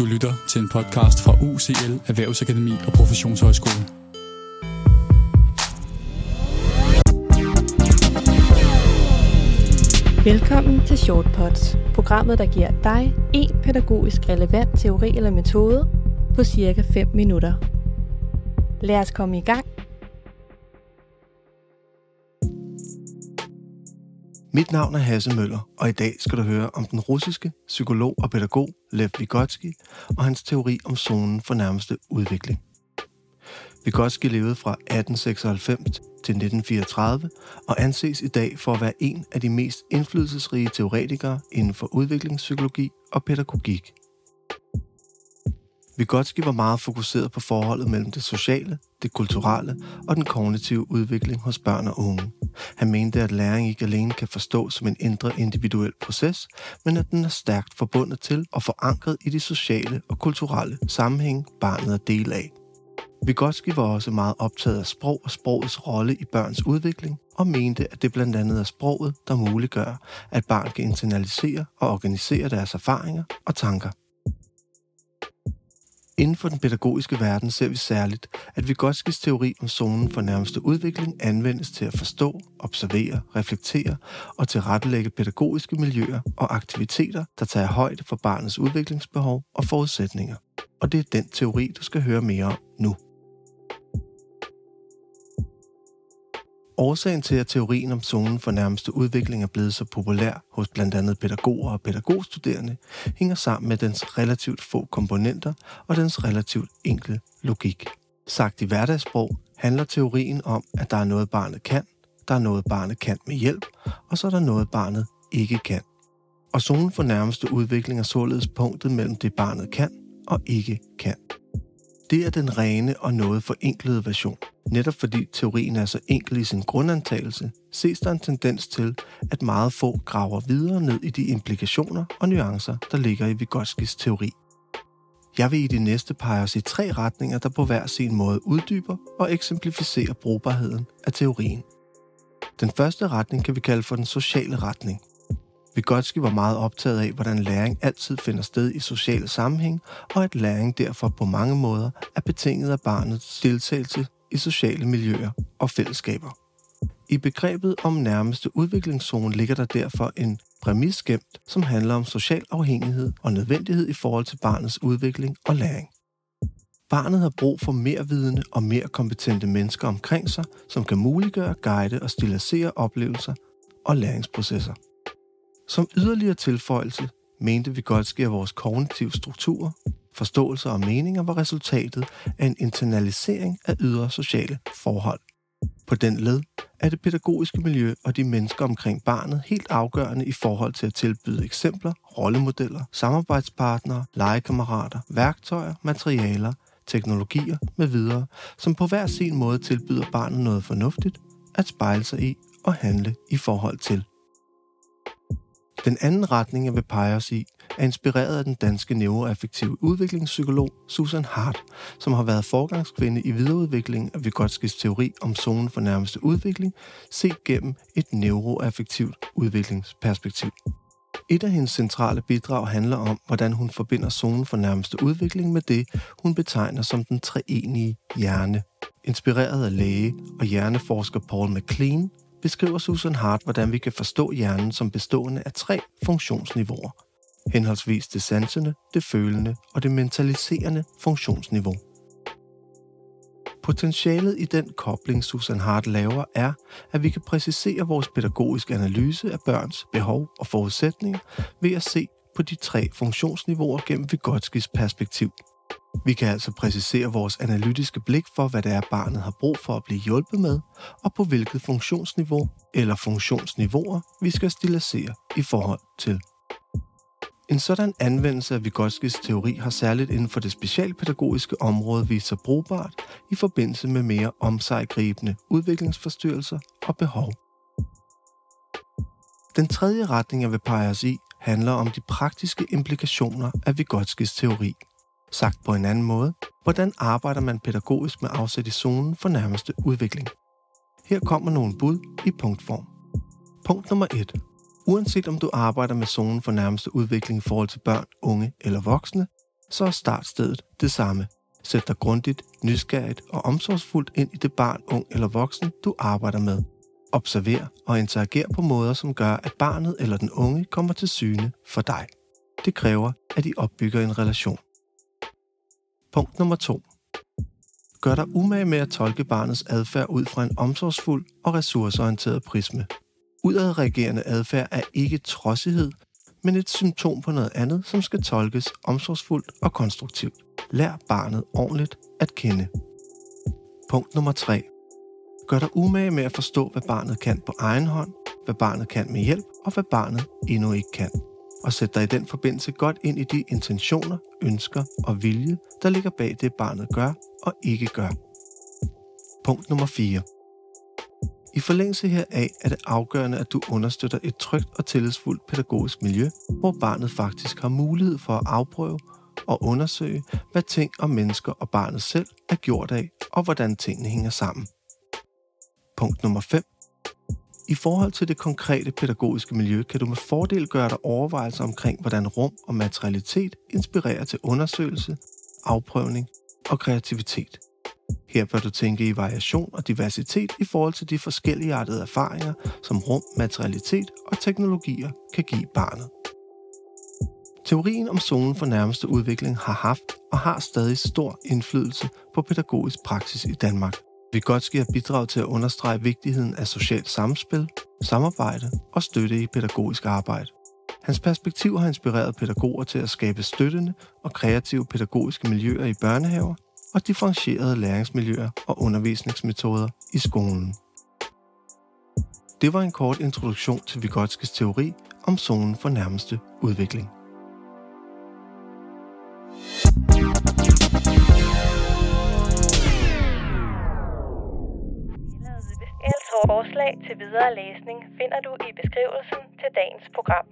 Du lytter til en podcast fra UCL Erhvervsakademi og Professionshøjskole. Velkommen til Shortpods, programmet der giver dig en pædagogisk relevant teori eller metode på cirka 5 minutter. Lad os komme i gang. Mit navn er Hasse Møller, og i dag skal du høre om den russiske psykolog og pædagog Lev Vygotsky og hans teori om zonen for nærmeste udvikling. Vygotsky levede fra 1896 til 1934 og anses i dag for at være en af de mest indflydelsesrige teoretikere inden for udviklingspsykologi og pædagogik. Vygotsky var meget fokuseret på forholdet mellem det sociale, det kulturelle og den kognitive udvikling hos børn og unge. Han mente, at læring ikke alene kan forstås som en indre individuel proces, men at den er stærkt forbundet til og forankret i de sociale og kulturelle sammenhæng, barnet er del af. Vygotsky var også meget optaget af sprog og sprogets rolle i børns udvikling, og mente, at det blandt andet er sproget, der muliggør, at barn kan internalisere og organisere deres erfaringer og tanker. Inden for den pædagogiske verden ser vi særligt, at Vygotskis teori om zonen for nærmeste udvikling anvendes til at forstå, observere, reflektere og tilrettelægge pædagogiske miljøer og aktiviteter, der tager højde for barnets udviklingsbehov og forudsætninger. Og det er den teori, du skal høre mere om nu. Årsagen til, at teorien om zonen for nærmeste udvikling er blevet så populær hos blandt andet pædagoger og pædagogstuderende, hænger sammen med dens relativt få komponenter og dens relativt enkle logik. Sagt i hverdagssprog handler teorien om, at der er noget, barnet kan, der er noget, barnet kan med hjælp, og så er der noget, barnet ikke kan. Og zonen for nærmeste udvikling er således punktet mellem det, barnet kan og ikke kan. Det er den rene og noget forenklede version. Netop fordi teorien er så enkel i sin grundantagelse, ses der en tendens til, at meget få graver videre ned i de implikationer og nuancer, der ligger i Vygotskis teori. Jeg vil i det næste pege os i tre retninger, der på hver sin måde uddyber og eksemplificerer brugbarheden af teorien. Den første retning kan vi kalde for den sociale retning. Vygotsky var meget optaget af, hvordan læring altid finder sted i sociale sammenhæng, og at læring derfor på mange måder er betinget af barnets deltagelse i sociale miljøer og fællesskaber. I begrebet om nærmeste udviklingszone ligger der derfor en præmis gemt, som handler om social afhængighed og nødvendighed i forhold til barnets udvikling og læring. Barnet har brug for mere vidende og mere kompetente mennesker omkring sig, som kan muliggøre, guide og stilisere oplevelser og læringsprocesser. Som yderligere tilføjelse mente Vygotsky, at vores kognitive strukturer, forståelser og meninger var resultatet af en internalisering af ydre sociale forhold. På den led er det pædagogiske miljø og de mennesker omkring barnet helt afgørende i forhold til at tilbyde eksempler, rollemodeller, samarbejdspartnere, legekammerater, værktøjer, materialer, teknologier med videre, som på hver sin måde tilbyder barnet noget fornuftigt at spejle sig i og handle i forhold til. Den anden retning, jeg vil pege os i, er inspireret af den danske neuroaffektive udviklingspsykolog Susan Hart, som har været forgangskvinde i videreudviklingen af Vygotskis teori om zonen for nærmeste udvikling, set gennem et neuroaffektivt udviklingsperspektiv. Et af hendes centrale bidrag handler om, hvordan hun forbinder zonen for nærmeste udvikling med det, hun betegner som den treenige hjerne. Inspireret af læge og hjerneforsker Paul McLean, beskriver Susan Hart, hvordan vi kan forstå hjernen som bestående af tre funktionsniveauer. Henholdsvis det sansende, det følende og det mentaliserende funktionsniveau. Potentialet i den kobling, Susan Hart laver, er, at vi kan præcisere vores pædagogiske analyse af børns behov og forudsætninger ved at se på de tre funktionsniveauer gennem Vygotskis perspektiv – vi kan altså præcisere vores analytiske blik for, hvad det er, barnet har brug for at blive hjulpet med, og på hvilket funktionsniveau eller funktionsniveauer vi skal stilisere i forhold til. En sådan anvendelse af Vygotskis teori har særligt inden for det specialpædagogiske område vist sig brugbart i forbindelse med mere omsejgribende udviklingsforstyrrelser og behov. Den tredje retning, jeg vil pege os i, handler om de praktiske implikationer af Vygotskis teori – Sagt på en anden måde, hvordan arbejder man pædagogisk med afsæt i zonen for nærmeste udvikling? Her kommer nogle bud i punktform. Punkt nummer 1. Uanset om du arbejder med zonen for nærmeste udvikling i forhold til børn, unge eller voksne, så er startstedet det samme. Sæt dig grundigt, nysgerrigt og omsorgsfuldt ind i det barn, ung eller voksen, du arbejder med. Observer og interager på måder, som gør, at barnet eller den unge kommer til syne for dig. Det kræver, at I opbygger en relation. Punkt nummer 2. Gør dig umage med at tolke barnets adfærd ud fra en omsorgsfuld og ressourceorienteret prisme. Udadreagerende adfærd er ikke trodsighed, men et symptom på noget andet, som skal tolkes omsorgsfuldt og konstruktivt. Lær barnet ordentligt at kende. Punkt nummer 3. Gør dig umage med at forstå, hvad barnet kan på egen hånd, hvad barnet kan med hjælp, og hvad barnet endnu ikke kan. Og sæt dig i den forbindelse godt ind i de intentioner, ønsker og vilje, der ligger bag det, barnet gør og ikke gør. Punkt nummer 4. I forlængelse heraf er det afgørende, at du understøtter et trygt og tillidsfuldt pædagogisk miljø, hvor barnet faktisk har mulighed for at afprøve og undersøge, hvad ting og mennesker og barnet selv er gjort af, og hvordan tingene hænger sammen. Punkt nummer 5. I forhold til det konkrete pædagogiske miljø kan du med fordel gøre dig overvejelser omkring, hvordan rum og materialitet inspirerer til undersøgelse, afprøvning og kreativitet. Her bør du tænke i variation og diversitet i forhold til de forskellige artede erfaringer, som rum, materialitet og teknologier kan give barnet. Teorien om zonen for nærmeste udvikling har haft og har stadig stor indflydelse på pædagogisk praksis i Danmark. Vygotsky har bidraget til at understrege vigtigheden af socialt samspil, samarbejde og støtte i pædagogisk arbejde. Hans perspektiv har inspireret pædagoger til at skabe støttende og kreative pædagogiske miljøer i børnehaver og differentierede læringsmiljøer og undervisningsmetoder i skolen. Det var en kort introduktion til Vygotskis teori om zonen for nærmeste udvikling. Forslag til videre læsning finder du i beskrivelsen til dagens program.